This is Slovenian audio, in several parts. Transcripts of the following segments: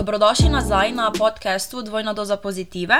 Dobrodošli nazaj na podkastu Dvojna doza pozitive.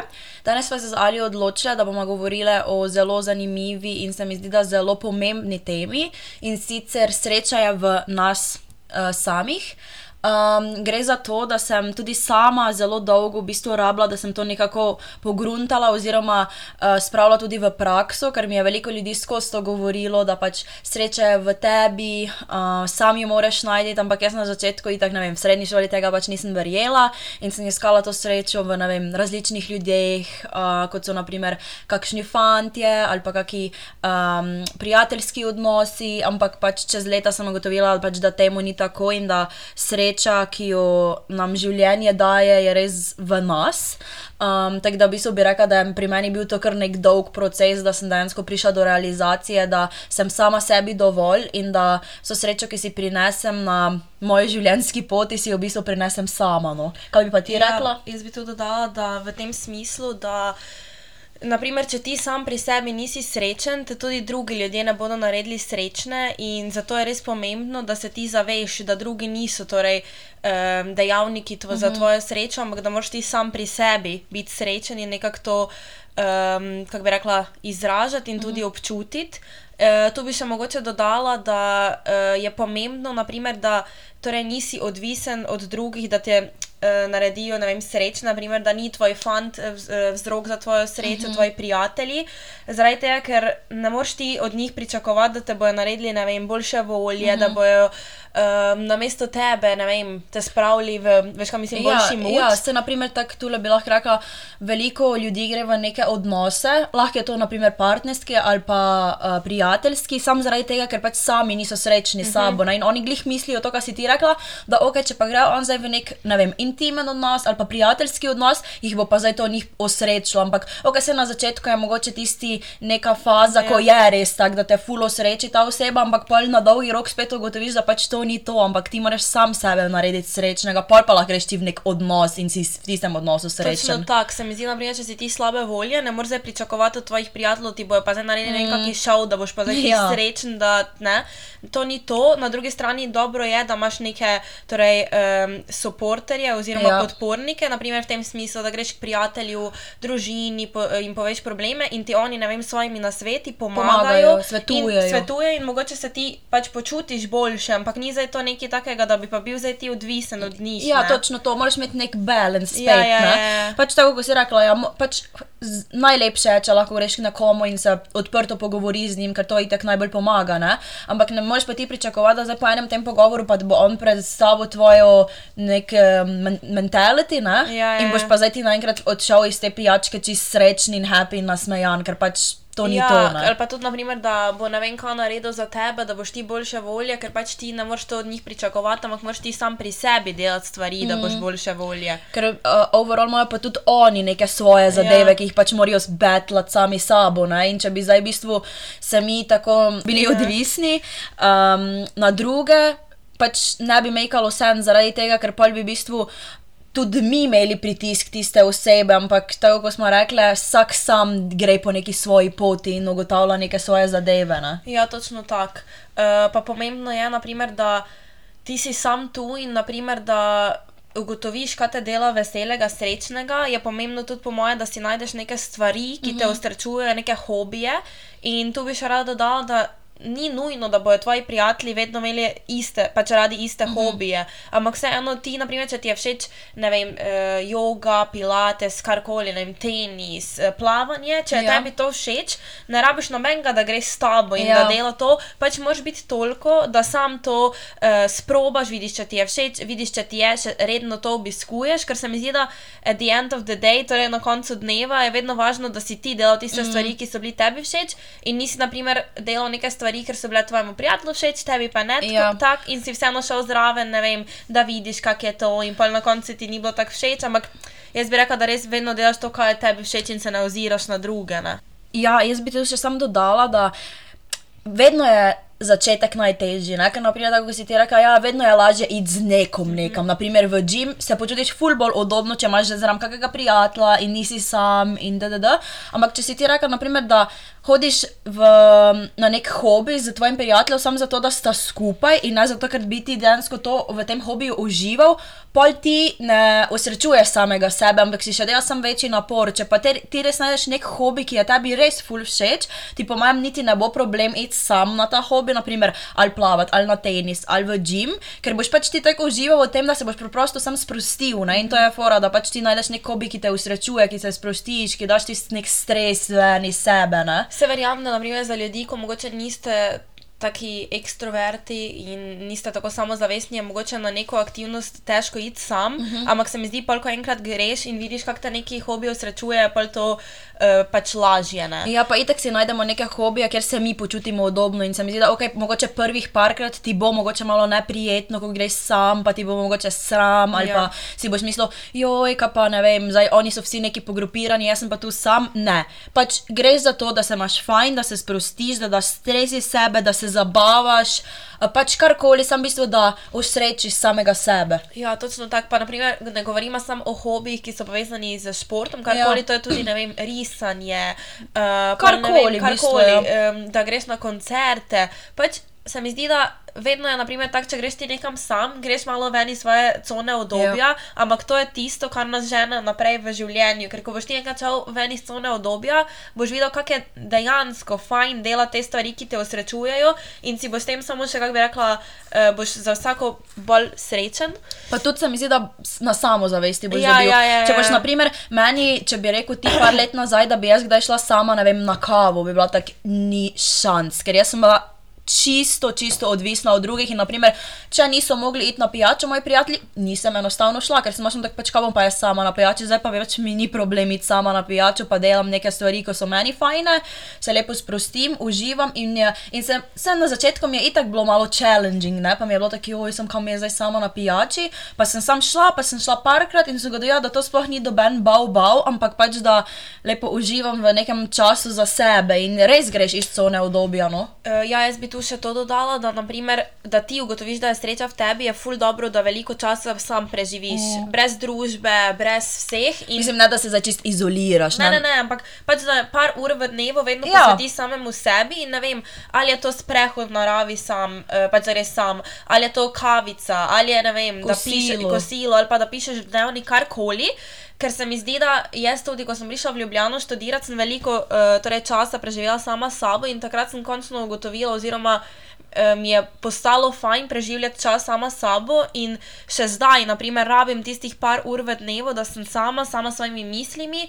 Danes smo se z Ali odločili, da bomo govorili o zelo zanimivi in se mi zdi, da zelo pomembni temi in sicer srečaje v nas uh, samih. Um, gre za to, da sem tudi sama zelo dolgo v bistvu rabila, da sem to nekako pogruntala oziroma uh, spravila tudi v prakso, ker mi je veliko ljudi skozi to govorilo, da pač sreče je v tebi, uh, sam jo moraš najti, ampak jaz na začetku, itak, vem, v srednji šoli tega pač nisem verjela in sem iskala to srečo v vem, različnih ljudeh, uh, kot so naprimer kakšni fantje ali pa kakšni um, prijateljski odnosi, ampak pač čez leta sem ugotovila, pač, da temu ni tako in da sreča sreča, ki jo nam življenje daje, je res v nas. Um, tako da bi se bi rekla, da je pri meni bil to kar nek dolg proces, da sem dejansko prišla do realizacije, da sem sama sebi dovolj in da so srečo, ki si prinesem na moji življenjski poti, si jo v bistvu prinesem sama. No. Kaj bi pa ti ja, rekla? Jaz bi tudi dodala, da v tem smislu, da. Naprimer, če ti sam pri sebi nisi srečen, te tudi drugi ljudje ne bodo naredili srečne, in zato je res pomembno, da se ti zaveš, da drugi niso torej, um, dejavniki tvo, uh -huh. za mhm. tvojo srečo, ampak da moraš ti sam pri sebi biti srečen in nekako to, um, kako bi rekla, izražati in uh -huh. tudi mhm. občutiti. Uh, tu bi še mogoče dodala, da uh, je pomembno, naprimer, da torej, nisi odvisen od drugih, da te naredijo vem, sreč, naprimer, da ni tvoj fant eh, eh, vzrok za tvojo srečo, uh mhm. -huh. tvoji prijatelji. Zaradi tega, ker ne moreš ti od njih pričakovati, da te bodo naredili vem, boljše volje, uh -huh. da mhm. bojo um, na mesto tebe vem, te spravili v veš, mislim, boljši ja, moč. Ja, se naprimer tako tule bi lahko rekla, veliko ljudi gre v neke odnose, lahko je to naprimer partnerski ali pa uh, prijateljski, samo zaradi tega, ker pač sami niso srečni uh -huh. s sabo. Ne? In oni glih mislijo to, kar si ti rekla, da ok, če pa gre on zdaj v nek, ne vem, intimen odnos ali pa prijateljski odnos, jih bo pa zdaj to njih osrečilo. Ampak, ok, se na začetku je mogoče tisti neka faza, ja. ko je res tako, da te fulo sreči ta oseba, ampak pa na dolgi rok spet ugotoviš, da pač to ni to, ampak ti moraš sam sebe narediti srečnega, pa pa lahko greš ti v nek odnos in si v tistem odnosu srečen. Tako se mi zdi, naprimer, če si ti slabe volje, ne moreš pričakovati od tvojih prijateljev, ti bojo pa zdaj naredili mm. nekakšen šov, da boš pa zdaj ja. srečen. Da, to ni to. Na drugi strani dobro je, da imaš neke torej, um, soporterje oziroma ja. podpornike, naprimer v tem smislu, da greš k prijatelju, družini po, in poveš probleme in ti oni, ne vem, svojimi nasveti pomagajo, pomagajo svetujejo. In, svetuje in mogoče se ti pač počutiš boljše, ampak ni za to nekaj takega, da bi pa bil zdaj ti odvisen od njih. Ja, ne? točno to, moraš imeti nek balans. Ja, spet, ja, ja, ja. Pač tako, kot si rekla, ja, pač najlepše je, če lahko greš na komu in se odprto pogovori z njim, ker to itek najbolj pomaga. Ne? Ampak ne moreš pa ti pričakovati, da zdaj po enem tem pogovoru pa bo on predstavil tvojo nek men mentality ne? ja, ja, in boš pa zdaj ti naenkrat odšel iz te pijačke čist srečen in happy in nasmejan, ker pač to ni ja, to. Ne? Ali pa tudi, naprimer, da bo ne vem, kaj naredil za tebe, da boš ti boljše volje, ker pač ti ne moreš to od njih pričakovati, ampak moraš ti sam pri sebi delati stvari, mm. da boš mm. boljše volje. Ker uh, overall imajo pa tudi oni neke svoje zadeve, ja. ki jih pač morajo zbetlati sami sabo. Ne? In če bi zdaj v bistvu se mi tako bili ja. odvisni um, na druge. Pač ne bi mejkalo sen zaradi tega, ker pa bi v bistvu tudi mi imeli pritisk tiste osebe, ampak tako kot smo rekli, vsak sam gre po neki svoji poti in ugotavlja neke svoje zadeve. Ne? Ja, točno tako. Uh, pa pomembno je, naprimer, da ti si sam tu in naprimer, da. Ugotoviš, kaj te dela veselega, srečnega, je pomembno tudi, po mojem, da si najdeš neke stvari, ki te ustračujejo, mhm. neke hobije. In tu bi še rada dodala, da ni nujno, da bodo tvoji prijatelji vedno imeli iste, pač radi iste mm -hmm. hobije. Ampak vseeno ti, naprimer, če ti je všeč, ne vem, uh, yoga, pilates, karkoli, ne vem, tenis, uh, plavanje, če je ja. tebi to všeč, ne rabiš nobenega, da greš s tabo in ja. da dela to. Pač moraš biti toliko, da sam to uh, sprobaš, vidiš, če ti je všeč, vidiš, če ti je še redno to obiskuješ, ker se mi zdi, da at the end of the day, torej na koncu dneva, je vedno važno, da si ti delal tiste mm -hmm. stvari, ki so bili tebi všeč in nisi, naprimer, delal nekaj stvari stvari, ker so bile tvojemu prijatelju všeč, tebi pa ne. Ja. Tak, in si vseeno šel zraven, vem, da vidiš, kak je to, in pa na koncu ti ni bilo tako všeč. Ampak jaz bi rekel, da res vedno delaš to, kar je tebi všeč, in se ne oziraš na druge. Ne? Ja, jaz bi tudi še sam dodala, da vedno je začetek najtežji. Ne? Ker, naprimer, tako si ti rekel, ja, vedno je lažje iti z nekom nekam. Naprimer, v gym se počutiš ful bolj udobno, če imaš zraven kakega prijatelja in nisi sam in da, da, da. Ampak če si ti rekel, naprimer, da hodiš v, na nek hobi z tvojim prijateljem samo zato, da sta skupaj in ne zato, ker bi ti dejansko to v tem hobiju užival, pol ti ne osrečuješ samega sebe, ampak si še dela sam večji napor. Če pa te, ti res najdeš nek hobi, ki je tebi res ful všeč, ti po mojem niti ne bo problem iti sam na ta hobi, naprimer ali plavati, ali na tenis, ali v gym, ker boš pač ti tako užival v tem, da se boš preprosto sam sprostil. Ne? In to je fora, da pač ti najdeš nek hobi, ki te usrečuje, ki se sprostiš, ki daš ti nek stres ven iz sebe. Ne? Se verjamem, da naprimer, za ljudi, ko mogoče niste taki ekstroverti in niste tako samozavestni, je mogoče na neko aktivnost težko iti sam, uh -huh. ampak se mi zdi, pa ko enkrat greš in vidiš, kako te neki hobi osrečuje, pa je to uh, pač lažje. Ne? Ja, pa itek si najdemo neke hobije, kjer se mi počutimo udobno in se mi zdi, da okay, mogoče prvih parkrat ti bo mogoče malo neprijetno, ko greš sam, pa ti bo mogoče sram ali ja. pa si boš mislil, joj, kaj pa ne vem, zdaj oni so vsi neki pogrupirani, jaz sem pa tu sam. Ne, pač greš za to, da se imaš fajn, da se sprostiš, da daš stres iz sebe, da se zabavaš, pač karkoli, sem v bistvu, da usrečiš samega sebe. Ja, točno tako. Pa naprimer, ne govorimo samo o hobijih, ki so povezani z športom, karkoli ja. to je tudi, ne vem, risanje, uh, karkoli, karkoli um, da greš na koncerte. Pač se mi zdi, da vedno je, naprimer, tak, če greš ti nekam sam, greš malo ven iz svoje cone obdobja, ja. ampak to je tisto, kar nas žene naprej v življenju. Ker ko boš ti enkrat šel ven iz cone obdobja, boš videl, kako je dejansko fajn dela te stvari, ki te osrečujejo in si boš s tem samo še, kako bi rekla, uh, boš za vsako bolj srečen. Pa tudi se mi zdi, da na samozavesti boš Ja, dobil. ja, ja, Če ja. boš, naprimer, meni, če bi rekel ti par let nazaj, da bi jaz kdaj šla sama, ne vem, na kavo, bi bila tak, ni šans, ker jaz sem bila čisto, čisto odvisna od drugih. In, naprimer, če niso mogli iti na pijačo, moji prijatelji, nisem enostavno šla, ker sem imela tako pač kavom, pa jaz sama na pijači, zdaj pa več mi ni problem iti sama na pijačo, pa delam neke stvari, ko so meni fajne, se lepo sprostim, uživam. In, je, in se, se na začetku mi je itak bilo malo challenging, ne? pa mi je bilo tako, oj, sem kam je zdaj sama na pijači, pa sem sam šla, pa sem šla parkrat in sem gotovila, da to sploh ni doben bav, bav, ampak pač da lepo uživam v nekem času za sebe in res greš iz cone obdobja. No? Uh, ja, jaz bi tu še to dodala, da, naprimer, da ti ugotoviš, da je sreča v tebi, je ful dobro, da veliko časa sam preživiš, mm. brez družbe, brez vseh. In... Mislim, ne, da se začist izoliraš. Ne, ne, ne, ampak pač za par ur v dnevu vedno Ja. posvetiš samemu sebi in ne vem, ali je to sprehod v naravi sam, uh, pač res sam, ali je to kavica, ali je ne vem, da pišeš Kosilo. kosilo ali pa da pišeš v dnevnik karkoli. Ker se mi zdi, da jaz tudi, ko sem prišla v Ljubljano študirati, sem veliko uh, torej časa preživela sama s sabo in takrat sem končno ugotovila, oziroma uh, mi je postalo fajn preživljati čas sama s sabo in še zdaj, naprimer, rabim tistih par ur v dnevu, da sem sama, sama s svojimi mislimi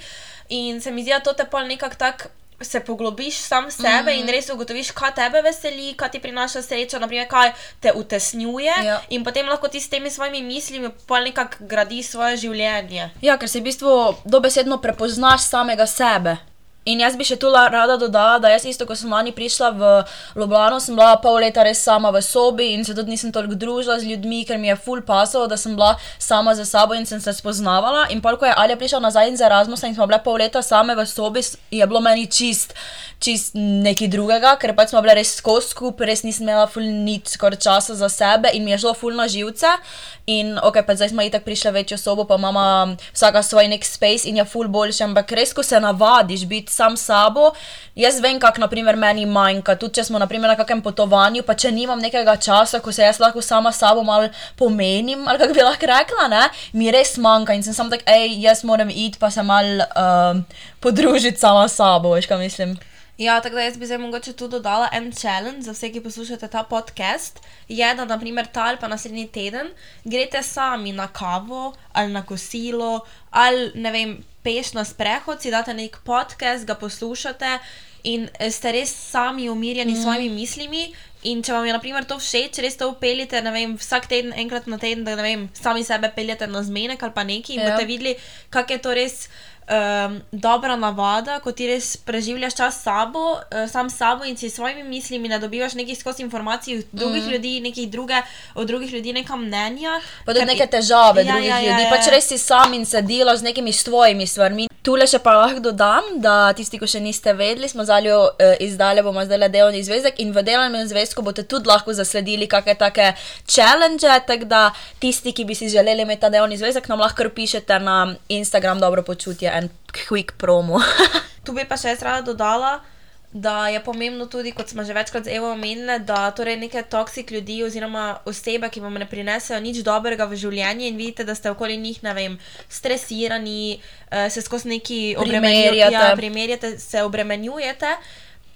in se mi zdi, da to te pol nekako tako. Se poglobiš sam sebe mm. in res ugotoviš, kaj tebe veseli, kaj ti prinaša srečo, naprimer, kaj te utesnjuje, Ja. in potem lahko ti s temi svojimi mislimi pol nekako gradiš svoje življenje. Ja, ker si v bistvu dobesedno prepoznaš samega sebe. In jaz bi še tu rada dodala, da jaz isto, ko sem lani prišla v Ljubljano, sem bila pol leta res sama v sobi in se tudi nisem toliko družila z ljudmi, ker mi je full pasalo, da sem bila sama za sabo in sem se spoznavala. In pol, ko je Alja prišla nazaj iz Erasmusa in smo bile pol leta same v sobi, je bilo meni čist, čist nekaj drugega, ker pač smo bile res skozi skupaj, res nisem imela full nič skoraj časa za sebe in mi je šlo full na živce. In ok, pa zdaj smo itak prišli v večjo sobo, pa imamo vsaka svoj nek space in je full boljše, ampak res, ko se navadiš biti sam s sabo, jaz vem, kak naprimer meni manjka, tudi če smo naprimer na kakem potovanju, pa če nimam nekega časa, ko se jaz lahko sama sabo malo pomenim, ali kako bi lahko rekla, ne, mi res manjka in sem samo tak, hej, jaz moram iti pa se mal um, podružiti sama sabo, veš, kaj mislim. Ja, tako da jaz bi zdaj mogoče tu dodala en challenge za vse, ki poslušate ta podcast. Je, da naprimer ta ali pa naslednji teden greste sami na kavo ali na kosilo ali ne vem, peš na sprehod, si date nek podcast, ga poslušate in eh, ste res sami umirjeni s svojimi mislimi. In če vam je naprimer to všeč, res to upeljete, vem, vsak teden, enkrat na teden, da vem, sami sebe peljete na zmenek ali pa nekaj in Ja. boste videli, kako je to res um, dobra navada, ko ti res preživljaš čas sabo, uh, sam sabo in si s svojimi mislimi ne dobivaš nekih skozi informacij od drugih mm. ljudi, nekih druge, od drugih ljudi neka mnenja. Pa tudi neke težave Ja, drugih ja, ja, ljudi, ja. pač res si sam in se delaš z nekimi svojimi stvarmi. Tule še pa lahko dodam, da tisti, ki še niste vedeli, smo z Aljo uh, izdali, bomo zdaj delovni zvezek in v delovnem zvezku boste tudi lahko zasledili kakšne take challenge, tako da tisti, ki bi si želeli imeti ta delovni zvezek, nam lahko pišete na Instagram dobro počutje en quick promo. Tu bi pa še jaz rada dodala, da je pomembno tudi, kot smo že večkrat z Evo omenili, da torej neke toksik ljudi oziroma osebe, ki vam ne prinesejo nič dobrega v življenje in vidite, da ste okoli njih, ne vem, stresirani, uh, se skozi neki Primerjate. Ja, primerjate, se obremenjujete.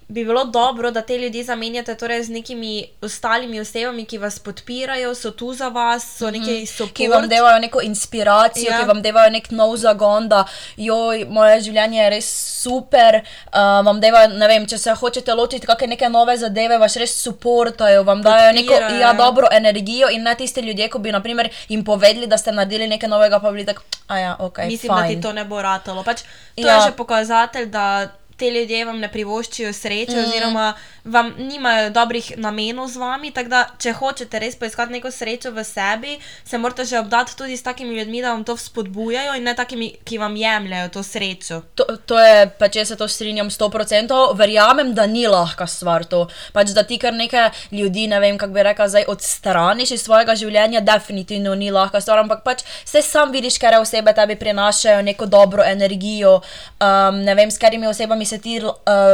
Bi bilo dobro, da te ljudi zamenjate torej z nekimi ostalimi osebami, ki vas podpirajo, so tu za vas, so neki Mhm. ki vam dajo neko inspiracijo, Ja. ja. ki vam dajo nek nov zagon, da joj, moje življenje je res super. Uh, vam dajo, ne vem, če se hočete lotiti kakšne neke nove zadeve, vas res suportajo, vam dajo neko Podpirajo. ja, dobro energijo in ne tiste ljudje, ko bi naprimer, jim povedali, da ste naredili nekaj novega, pa bi bili tako, a ja, ok. Mislim, da ti fajn." to ne bo ratalo. Pač, to Ja. je že pokazatelj, da te ljudje vam ne privoščijo sreče, mm. oziroma vam nimajo dobrih namenov z vami. Tako da, če hočete res poiskati neko srečo v sebi, se morate že obdati tudi s takimi ljudmi, da vam to vzpodbujajo in ne takimi, ki vam jemljajo to srečo. To, to je, pač jaz se to strinjam 100%, verjamem, da ni lahka stvar to. Pač, da ti kar nekaj ljudi, ne vem, kako bi rekel, zdaj odstraniš iz svojega življenja, definitivno ni lahka stvar, ampak pač se sam vidiš, ker osebe tebi prinašajo neko dobro energijo, um, ne vem, s katerimi osebami se ti uh,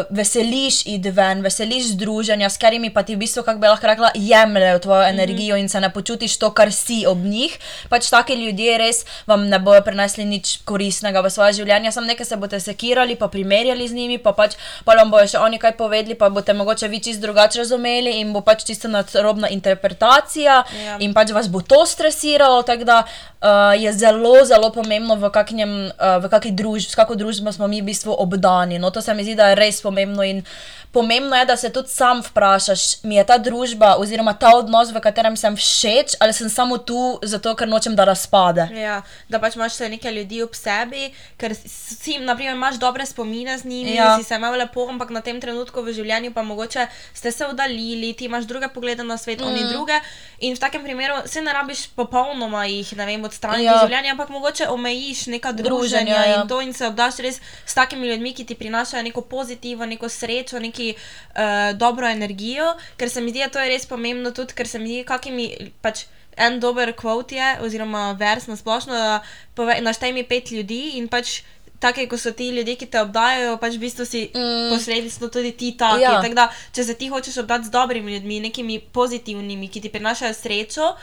veseliš id ven, veseliš združenja, s katerimi pa ti v bistvu, kako bi lahko rekla, jemljajo tvojo energijo in se ne počutiš to, kar si ob njih. Pač taki ljudje res vam ne bojo prinesli nič koristnega v svoje življenje, samo nekaj se boste sekirali, pa primerjali z njimi, pa pač pa vam bojo še oni kaj povedali, pa boste mogoče vi čist drugače razumeli in bo pač čisto nadrobna interpretacija Ja. in pač vas bo to stresiralo, tako da uh, je zelo, zelo pomembno, v, kakšnem, uh, v kakšni družbi, s kakšno družbo smo mi v bistvu obdani. No, to se mi zdi, da je res pomembno in pomembno je, da se tudi sam vprašaš, mi je ta družba oziroma ta odnos, v katerem sem všeč, ali sem samo tu zato, ker nočem, da razpade. Ja, da pač imaš še nekaj ljudi ob sebi, ker si, naprimer, imaš dobre spomine z njimi, ja. Si se imel lepo, ampak na tem trenutku v življenju pa mogoče ste se oddaljili, ti imaš druge poglede na svet, mm. oni druge. In v takem primeru se ne rabiš popolnoma jih, ne vem, odstraniti ja. Ja. iz življenja, ampak mogoče omejiš neka druženja Druženja, ja. in to in se obdaš res s takimi ljudmi, ki ti prinašajo neko pozitivo, neko srečo, neki uh, dobro energijo, ker se mi zdi, da to je res pomembno tudi, ker se mi zdi, kakimi pač. En dober kvot je, oziroma vers na splošno, da pove, naštej mi pet ljudi in pač take, ko so ti ljudje, ki te obdajajo, pač v bistvu si mm. posledično tudi ti taki. Ja. Tako da, če se ti hočeš obdati z dobrimi ljudmi, nekimi pozitivnimi, ki ti prinašajo srečo,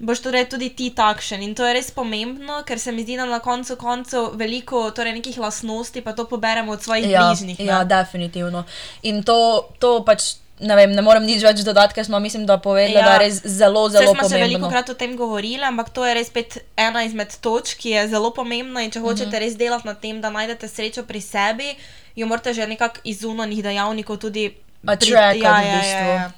boš torej tudi ti takšen. In to je res pomembno, ker se mi zdi, da na koncu koncev veliko torej nekih lastnosti pa to poberemo od svojih Ja, bližnjih. ne. ja, definitivno. In to, to pač. Ne, vem, ne morem nič več dodati, ker smo, mislim, da povedali, ja. da je res zelo, zelo smo že veliko pomembno. krat o tem govorili, ampak to je res ena izmed točk, ki je zelo pomembna. In če hočete Mhm. res delati na tem, da najdete srečo pri sebi, jo morate že nekako iz zunanih dejavnikov tudi Attractati ja, v ja, bistvu. ja, ja.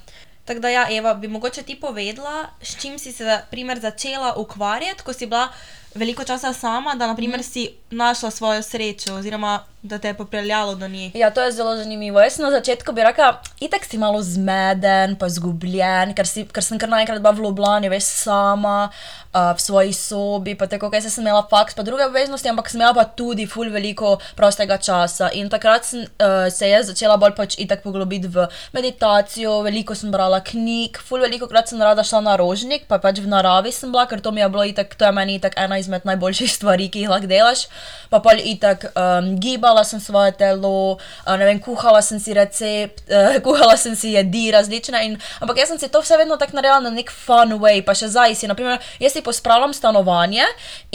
Tako da, ja, Eva, bi mogoče ti povedala, s čim si se primer, začela ukvarjati, ko si bila veliko časa sama, da naprimer, mm. si našla svojo srečo, oziroma da te je popeljalo do nje. Ja, to je zelo zanimivo. Jaz na začetku bi rekla, itek si malo zmeden, pa zgubljen, ker, si, ker sem kar naenkrat bila v Ljubljani, veš, sama, uh, v svoji sobi, pa tako, kaj sem imela faks, pa druge obveznosti, ampak sem imela pa tudi ful veliko prostega časa. In takrat sem, uh, se je začela bolj pač itek poglobiti v meditacijo, veliko sem brala knjig, ful veliko krat sem rada šla na rožnik, pa pač v naravi sem bila, ker to mi je bilo itek, to je meni itek ena izmed najboljših stvari, ki jih lahko delaš. Pa pa itek um, gibala sem svoje telo, uh, vem, kuhala sem si recept, uh, kuhala sem si jedi različne. In, ampak jaz sem si to vse vedno tako naredila na nek fun way, pa še zdaj si. Naprimer, jaz si pospravljam stanovanje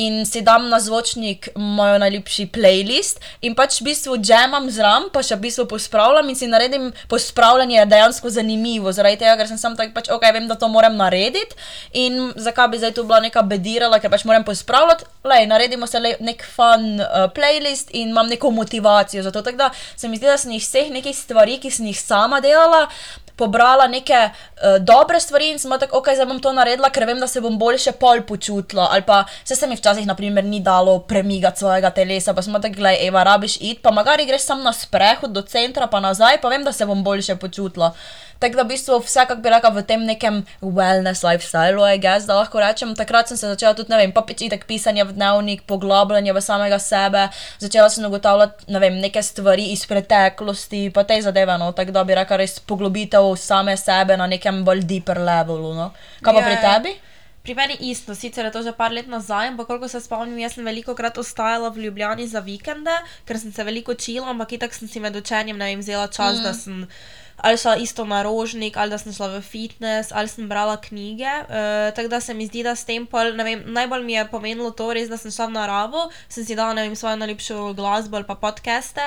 in si dam na zvočnik moj najljubši playlist in pač v bistvu jamam zram, pa še v bistvu pospravljam in si naredim pospravljanje dejansko zanimivo. Zaradi tega, ker sem sam tak pač, ok, vem, da to moram narediti in zakaj bi zdaj tu bila neka bedirala, ker pač moram pospravljati. Lej, naredimo se lej, nek fun uh, playlist in imam neko motivacijo za to. Tako da se mi zdi, da sem iz vseh nekih stvari, ki sem jih sama delala, pobrala neke uh, dobre stvari in sem tako, ok, zdaj bom to naredila, ker vem, da se bom boljše pol počutila. Ali pa se, se mi včasih, naprimer, ni dalo premigati svojega telesa, pa sem tako, gledaj, Eva, rabiš iti, pa magari greš sam na sprehod do centra, pa nazaj, pa vem, da se bom boljše počutila. Tako da v bistvu vse, kako bi rekel, v tem nekem wellness lifestylu, I guess, da lahko rečem. Takrat sem se začela tudi, ne vem, papičitek pisanja v dnevnik, poglabljanje v samega sebe, začela sem ugotavljati, ne vem, neke stvari iz preteklosti, pa te zadeve, no, tako da bi rekel, res poglobitev same sebe na nekem bolj deeper levelu, no. Kaj pa pri Ja, tebi? Pri meni isto, sicer je to že par let nazaj, ampak koliko se spomnim, jaz sem veliko krat ostajala v Ljubljani za vikende, ker sem se veliko učila, ampak itak sem si med učenjem, ne vem, vzela čas, mm. da sem ali šla isto na rožnik, ali da sem šla v fitness, ali sem brala knjige. Uh, tako da se mi zdi, da s tem pol, ne vem, najbolj mi je pomenilo to res, da sem šla v naravo, sem si dala, ne vem, svojo najljubšo glasbo ali pa podcaste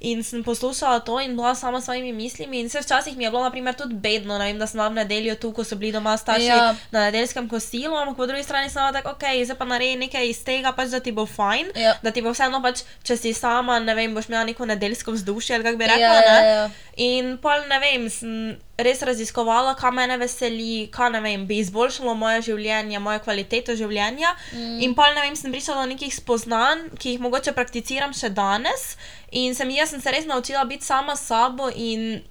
in sem poslušala to in bila sama s svojimi mislimi in se včasih mi je bilo, naprimer, tudi bedno, ne vem, da sem bila v nedeljo tu, ko so bili doma starši Ja. na nedeljskem kosilu, ampak po drugi strani sem tako, ok, zdaj pa naredi nekaj iz tega, pač da ti bo fajn, Ja. da ti bo vseeno pač, če si sama, ne vem, boš imela neko nedeljsko vzdušje ali kako bi Ja, rekla, ja, ne. ja. In pol ne vem, sem res raziskovala, kaj me veseli, kaj ne vem, bi izboljšalo moje življenje, mojo kvaliteto življenja. Mm. In pol ne vem, sem prišla do nekih spoznanj, ki jih mogoče prakticiram še danes. In sem, jaz sem se res naučila biti sama s sabo in.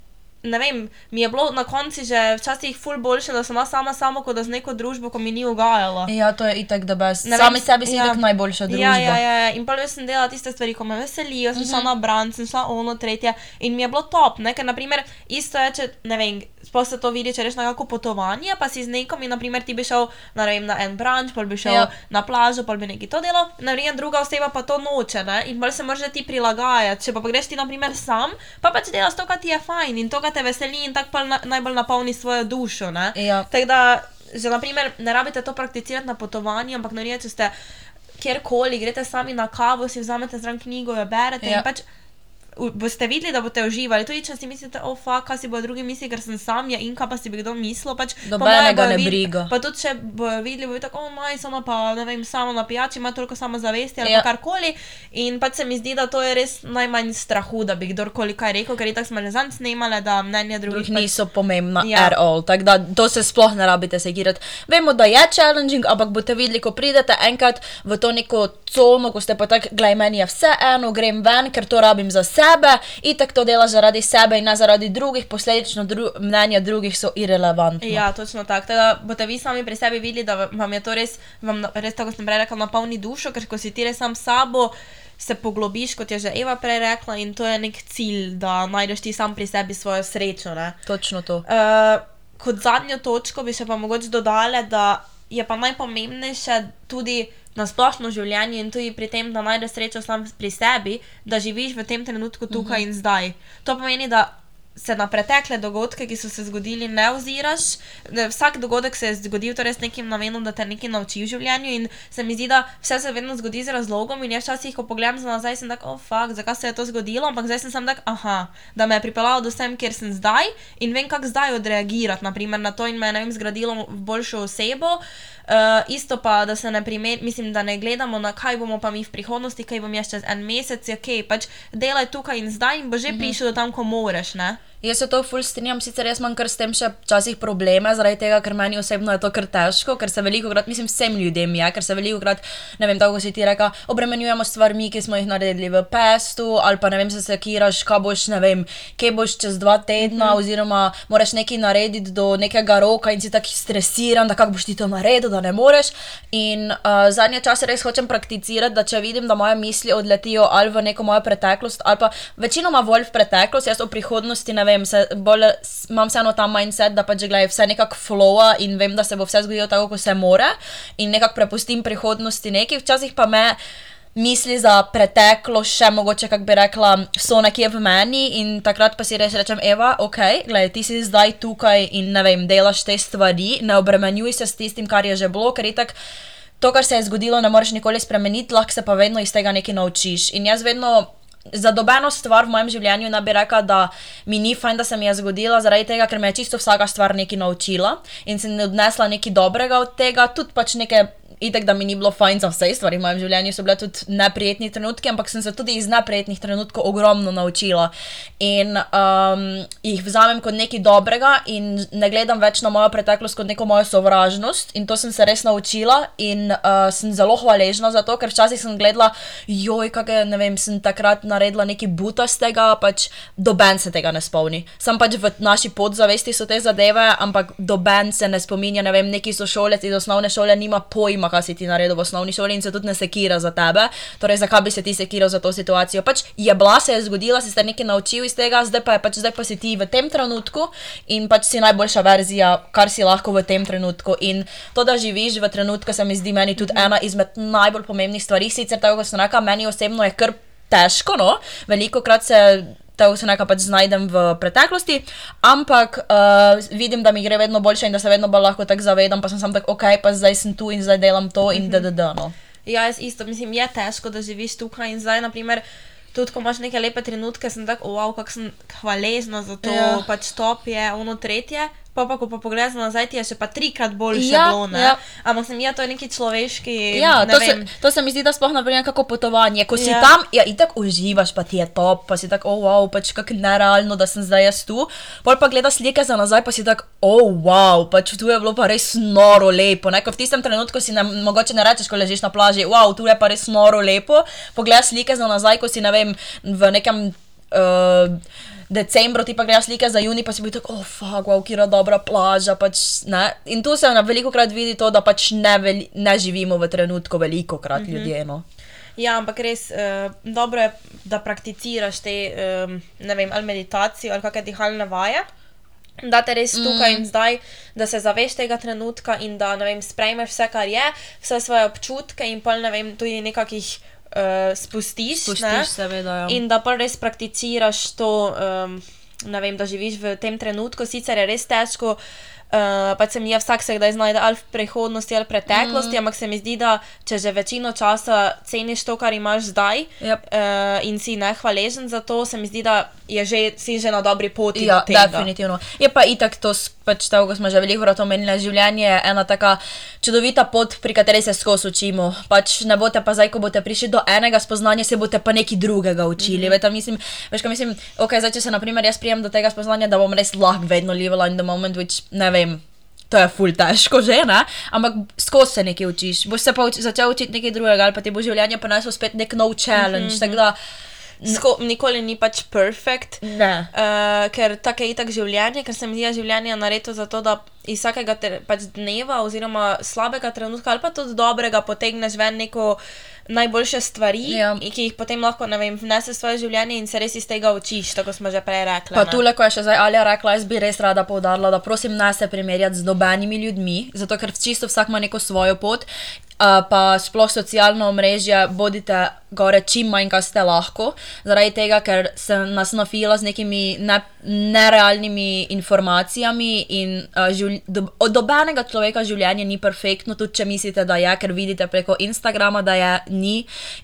Ne vem, mi je bilo na koncu že včasih ful boljše, da sem bila sama sama, kot da z neko družbo, ko mi ni ugajala. Ja, to je itak, da best. Ne vem, Sami sebi si ja. itak najboljša družba. Ja, ja, ja, ja. in pa jaz sem delala tiste stvari, ko me veselijo, sem šla na bran, sem šla ono, tretje in mi je bilo top, ne? ker naprimer isto je, če ne vem, sploh se to vidi, če reš na kako potovanje, pa si z nekom in naprimer ti bi šel na, ne vem, na en branč, pa bi šel Ja. ja. na plažo, pa bi nekaj to delal, naprimer druga oseba pa to noče, ne? in bolj se moraš ti prilagajati, če pa, pa greš ti naprimer sam, pa pač delaš to, kar ti je fajn in to, kar te veseli in tako na, najbolj napolni svojo dušo? Ja. Tako da, že naprimer, ne rabite to prakticirati na potovanju, ampak no, če ste kjerkoli, greste sami na kavo, si vzamete zraven knjigo, jo berete Ja. in pač. Boste videli, da boste uživali. Tudi če si mislite, oh, fuck, kaj si bodo drugi mislili, ker sem sam, ja, in kaj pa si bi kdo mislil. Pač, Nobenega bojo ne briga. Pa tudi, če bojo videli, bojo tako, o, maj, samo pa, ne vem, samo na pijači, ima toliko samozavesti ali Ja. karkoli. In pač se mi zdi, da to je res najmanj strahu, da bi kdorkoli kaj rekel, ker itak smo že zanj snemali, da mnenje drugih. drugih niso pomembna Ja. all. Tako da to se sploh ne rabite sekirati. Vemo, da je challenging, ampak boste videli, ko pridete enkrat v to neko cono, ko ste pa tako, gledaj, meni je vse eno, grem ven, ker to rabim za sebe, itak to delaš zaradi sebe in ne zaradi drugih, posledično dru mnenja drugih so irrelevantna. Ja, točno tako. Tako Da boste vi sami pri sebi videli, da vam je to res, vam res tako sem prej rekla, napolni dušo, ker ko si ti res sam sabo, se poglobiš, kot je že Eva prej rekla, in to je nek cilj, da najdeš ti sam pri sebi svojo srečo. Ne? Točno to. Uh, kot zadnjo točko bi še pa mogoče dodali, da je pa najpomembnejše tudi na splošno življenje in tudi pri tem, da najdeš srečo sam pri sebi, da živiš v tem trenutku tukaj in zdaj. To pomeni, da se na pretekle dogodke, ki so se zgodili, ne oziraš. Vsak dogodek se je zgodil torej s nekim namenom, da te nekaj nauči v življenju, in se mi zdi, da vse se vedno zgodi z razlogom. In jaz včasih, ko pogledam za nazaj, sem tako, oh, fuck, zakaj se je to zgodilo, ampak zdaj sem samo tak, aha, da me je pripeljalo do sem, kjer sem zdaj in vem, kako zdaj odreagirati naprimer, na to in me je ne vem, zgradilo v boljšo osebo. Uh, isto pa, da se ne primer, mislim, da ne gledamo na kaj bomo pa mi v prihodnosti, kaj bom jaz čez en mesec, je ok, pač delaj tukaj in zdaj in bo že mm -hmm. prišel do tam, ko moreš, ne? Jaz se to ful strinjam, sicer jaz imam kar s tem še včasih probleme, zaradi tega, ker meni osebno je to kar težko, ker se veliko krat, mislim, vsem ljudem je, ker se veliko krat, ne vem, tako si ti reka, obremenjujemo s stvarmi, ki smo jih naredili v pestu, ali pa ne vem, se sekiraš, kaj boš, ne vem, kje boš čez dva tedna, mm -hmm. oziroma moraš nekaj narediti do nekega roka in si tako stresiran, da kako boš ti to naredil, da ne moreš. In uh, zadnje čase res hočem prakticirati, da če vidim, da moje misli odletijo ali v neko mojo preteklost, ali pa večinoma bolj v preteklost, jaz o prihodnosti ne vem, se bolj, imam vseeno ta mindset, da pač gledaj, vse nekako flowa in vem, da se bo vse zgodilo tako, kot se more in nekako prepustim prihodnosti nekaj, včasih pa me. Misli za preteklo, še mogoče, kako bi rekla, so nekje v meni, in takrat pa si res rečem, Eva, ok, gledaj, ti si zdaj tukaj in ne vem, delaš te stvari, ne obremenjuj se s tistim, kar je že bilo, ker je tako. To, kar se je zgodilo, ne moreš nikoli spremeniti, lahko se pa vedno iz tega nekaj naučiš. In jaz vedno za dobeno stvar v mojem življenju ne bi rekla, da mi ni fajn, da se mi je zgodila, zaradi tega, ker me je čisto vsaka stvar nekaj naučila in sem odnesla nekaj dobrega od tega, tudi pač neke itek, da mi ni bilo fajn za vse stvari v mojem življenju, so bile tudi neprijetni trenutki, ampak sem se tudi iz neprijetnih trenutkov ogromno naučila. In um, jih vzamem kot nekaj dobrega in ne gledam več na mojo preteklost kot neko mojo sovražnost. In to sem se res naučila in uh, sem zelo hvaležna za to, ker včasih sem gledala, joj, kaj ne vem, sem takrat naredila nekaj butastega, pač doben se tega ne spomni. Sam pač v naši podzavesti so te zadeve, ampak doben se ne spominja, ne vem, neki so šolec iz osnovne šole, nima pojma, kaj si ti naredil v osnovni šoli in se tudi ne sekira za tebe. Torej, zakaj bi se ti sekiral za to situacijo? Pač je bila, se je zgodila, si se nekaj naučil iz tega, zdaj pa, je, pač, zdaj pa si ti v tem trenutku in pač si najboljša verzija, kar si lahko v tem trenutku. In to, da živiš v trenutku, se mi zdi meni tudi ena izmed najbolj pomembnih stvari. Sicer, tako kot sem rekla, meni osebno je kar težko, no, veliko krat se. Tako se nekaj pač znajdem v preteklosti, ampak uh, vidim, da mi gre vedno boljše in da se vedno bolj lahko tako zavedam, pa sem sam tako, ok, pa zdaj sem tu in zdaj delam to in da, da, da. No. Ja, jaz isto, mislim, je težko, da živiš tukaj in zdaj, naprimer, tudi ko imaš neke lepe trenutke, sem tako, wow, kako sem hvaležna za to, Ja. pač top je, ono tretje. Pa, pa ko pa pogledaš nazaj, ti je še pa trikrat boljše Ja, bilo, ne? ja. Ampak sem ja, to je neki človeški. Ja, ne to se, vem. to se mi zdi, da sploh naprimer kako potovanje. Ko si Ja. tam, ja, itak uživaš, pa ti je top, pa si tako, oh, wow, pač kako nerealno, da sem zdaj jaz tu. Pol pa gledaš slike za nazaj, pa si tako, oh, wow, pač tu je bilo pa res noro lepo. Ne? Ko v tistem trenutku si ne, mogoče ne rečeš, ko ležiš na plaži, wow, tu je pa res noro lepo. Pogledaš slike za nazaj, ko si ne vem, v nekem. Uh, Decembru ti pa gledaš slike za juni, pa si bil tako, oh, fuck, wow, kira dobra plaža. Pač, ne? In tu se na veliko krat vidi to, da pač ne, veli, ne živimo v trenutku, veliko krat mm -hmm. ljudje. No. Ja, ampak res uh, dobro je, da prakticiraš te, um, ne vem, ali meditacijo ali kakšne dihalne vaje. Da te res tukaj mm. in zdaj, da se zaveš tega trenutka in da ne vem, sprejmeš vse, kar je, vse svoje občutke in pa ne vem, tudi nekakih uh, spustiš. Spustiš, seveda. Ja. In da pa res prakticiraš to, um, vem, da živiš v tem trenutku, sicer je res težko. Uh, pa se mi je vsak se kdaj znajde ali v prihodnosti ali v preteklosti, mm. ampak se mi zdi, da če že večino časa ceniš to, kar imaš zdaj Yep. uh, in si nehvaležen za to, se mi zdi, da je že, si že na dobri poti. Ja, definitivno. Je pa itak to, pač tako, kot smo že veliko krat omenili, življenje je ena taka čudovita pot, pri kateri se skozi učimo. Pač ne boste pa zdaj, ko boste prišli do enega spoznanja, se boste pa nekaj drugega učili. Mm -hmm. Veta, mislim, veš, kaj mislim, ok, zdaj, če se naprimer jaz prijem do tega spoznanja, da bom res lahko vedno livala in the moment, which ne vem. To je ful težko, že ne, ampak skozi se nekaj učiš. Boš se pa uč začel učiti nekaj drugega, ali pa ti bo življenje prineslo spet nek nov challenge. Mm -hmm. Da, Sko, nikoli ni pač perfekt. ne. Uh, ker tako je itak življenje, ker se mi zdi, da je življenje naredilo zato, da iz vsakega te, pač dneva oziroma slabega trenutka ali pa tudi dobrega potegneš ven neko najboljše stvari, Ja. ki jih potem lahko, vem, vneseš v svoje življenje in se res iz tega učiš, tako smo že prej rekli. Pa tule, ko je še zdaj Alja rekla, jaz bi res rada poudarila, da prosim ne se primerjati z nobenimi ljudmi, zato ker čisto vsak ima neko svojo pot. Uh, pa sploh socialno omrežje, bodite gore čim manj, kar ste lahko, zaradi tega, ker se nas nafila z nekimi ne, nerealnimi informacijami in uh, živl, do, od dobenega človeka življenje ni perfektno, tudi če mislite, da je, ker vidite preko Instagrama, da je ni.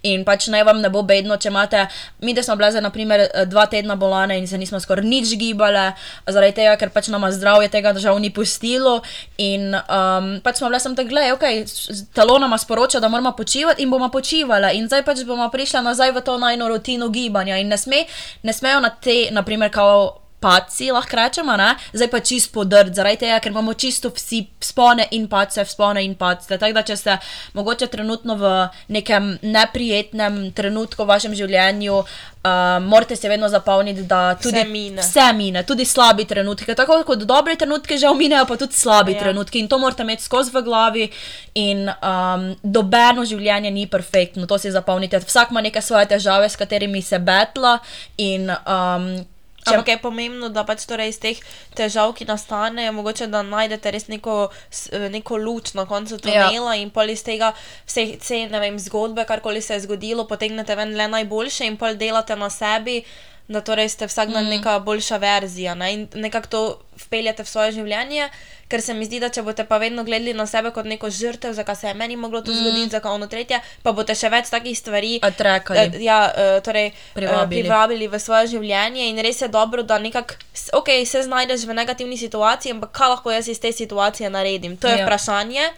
In pač naj vam ne bo bedno, če imate, mi da smo bile za naprimer eh, dva tedna bolane in se nismo skoraj nič gibale, zaradi tega, ker pač nama zdravje tega žal ni pustilo. In um, pač smo bile sem tako, gledaj, ok, s- telo nama sporoča, da moramo počivati in bomo počivali in zdaj pač bomo prišli nazaj v to najno rutino gibanja in ne, sme, ne smejo na te, naprimer, kao paci, lahko rečemo, ne? zdaj pa čist podrt, zaradi tega, ker imamo čisto vsi spone in pace, spone in pace. Tako da, če ste mogoče trenutno v nekem neprijetnem trenutku v vašem življenju, uh, morate se vedno zapomniti, da tudi Vse mine. vse mine, tudi slabi trenutki. Tako kot dobre trenutke žal minejo, pa tudi slabi Ja. trenutki in to morate imeti skozi v glavi. In um, dobeno življenje ni perfektno, to si zapomnite. Vsak ima neke svoje težave, s katerimi se betla in um, Ampak je pomembno, da pač torej iz teh težav, ki nastanejo, mogoče da najdete res neko, eh, neko luč na koncu Ja. tunela in pol iz tega vse ne vem, zgodbe, karkoli se je zgodilo, potegnete ven le najboljše in pol delate na sebi, da torej ste vsak dan mm. neka boljša verzija ne? in nekako to vpeljete v svoje življenje, ker se mi zdi, da če boste pa vedno gledali na sebe kot neko žrtev, zakaj se je meni moglo to zgoditi, zakaj ono tretje, pa boste še več takih stvari Atrakali. eh, ja, eh, torej, Privabili. eh, privabili v svoje življenje in res je dobro, da nekako, ok, se znajdeš v negativni situaciji, ampak kaj lahko jaz iz te situacije naredim? To je Ja. vprašanje.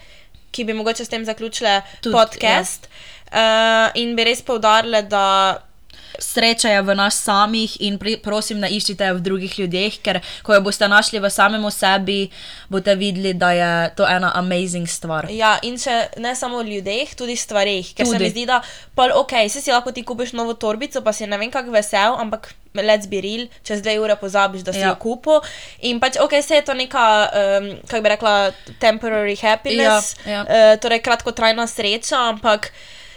ki bi mogoče s tem zaključile Tudi, podcast. Ja. Uh, in bi res poudarile, da Sreča je v nas samih in pri, prosim, ne iščite jo v drugih ljudeh, ker ko jo boste našli v samem sebi, boste videli, da je to ena amazing stvar. Ja, in še ne samo v ljudeh, tudi stvarih. Ker tudi. se mi zdi, da pol, ok, se si lahko ti kupiš novo torbico, pa si ne vem kako vesel, ampak let's be real, čez dve ure pozabiš, da si Ja. jo kupil. In pač ok, se je to neka, um, kako bi rekla, temporary happiness, Ja, ja. Uh, torej kratkotrajna sreča, ampak.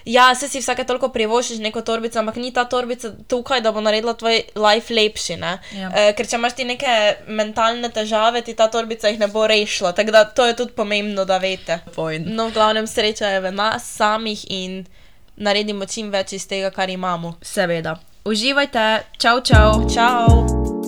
Ja, se si vsake toliko privoščiš neko torbico, ampak ni ta torbica tukaj, da bo naredila tvoj life lepši. ne. Ja. Eh, ker če imaš ti neke mentalne težave, ti ta torbica jih ne bo rešila. Tako da to je tudi pomembno, da veste. Point. No, v glavnem sreča je v nas samih in naredimo čim več iz tega, kar imamo. Seveda. Uživajte, čau, čau. Čau!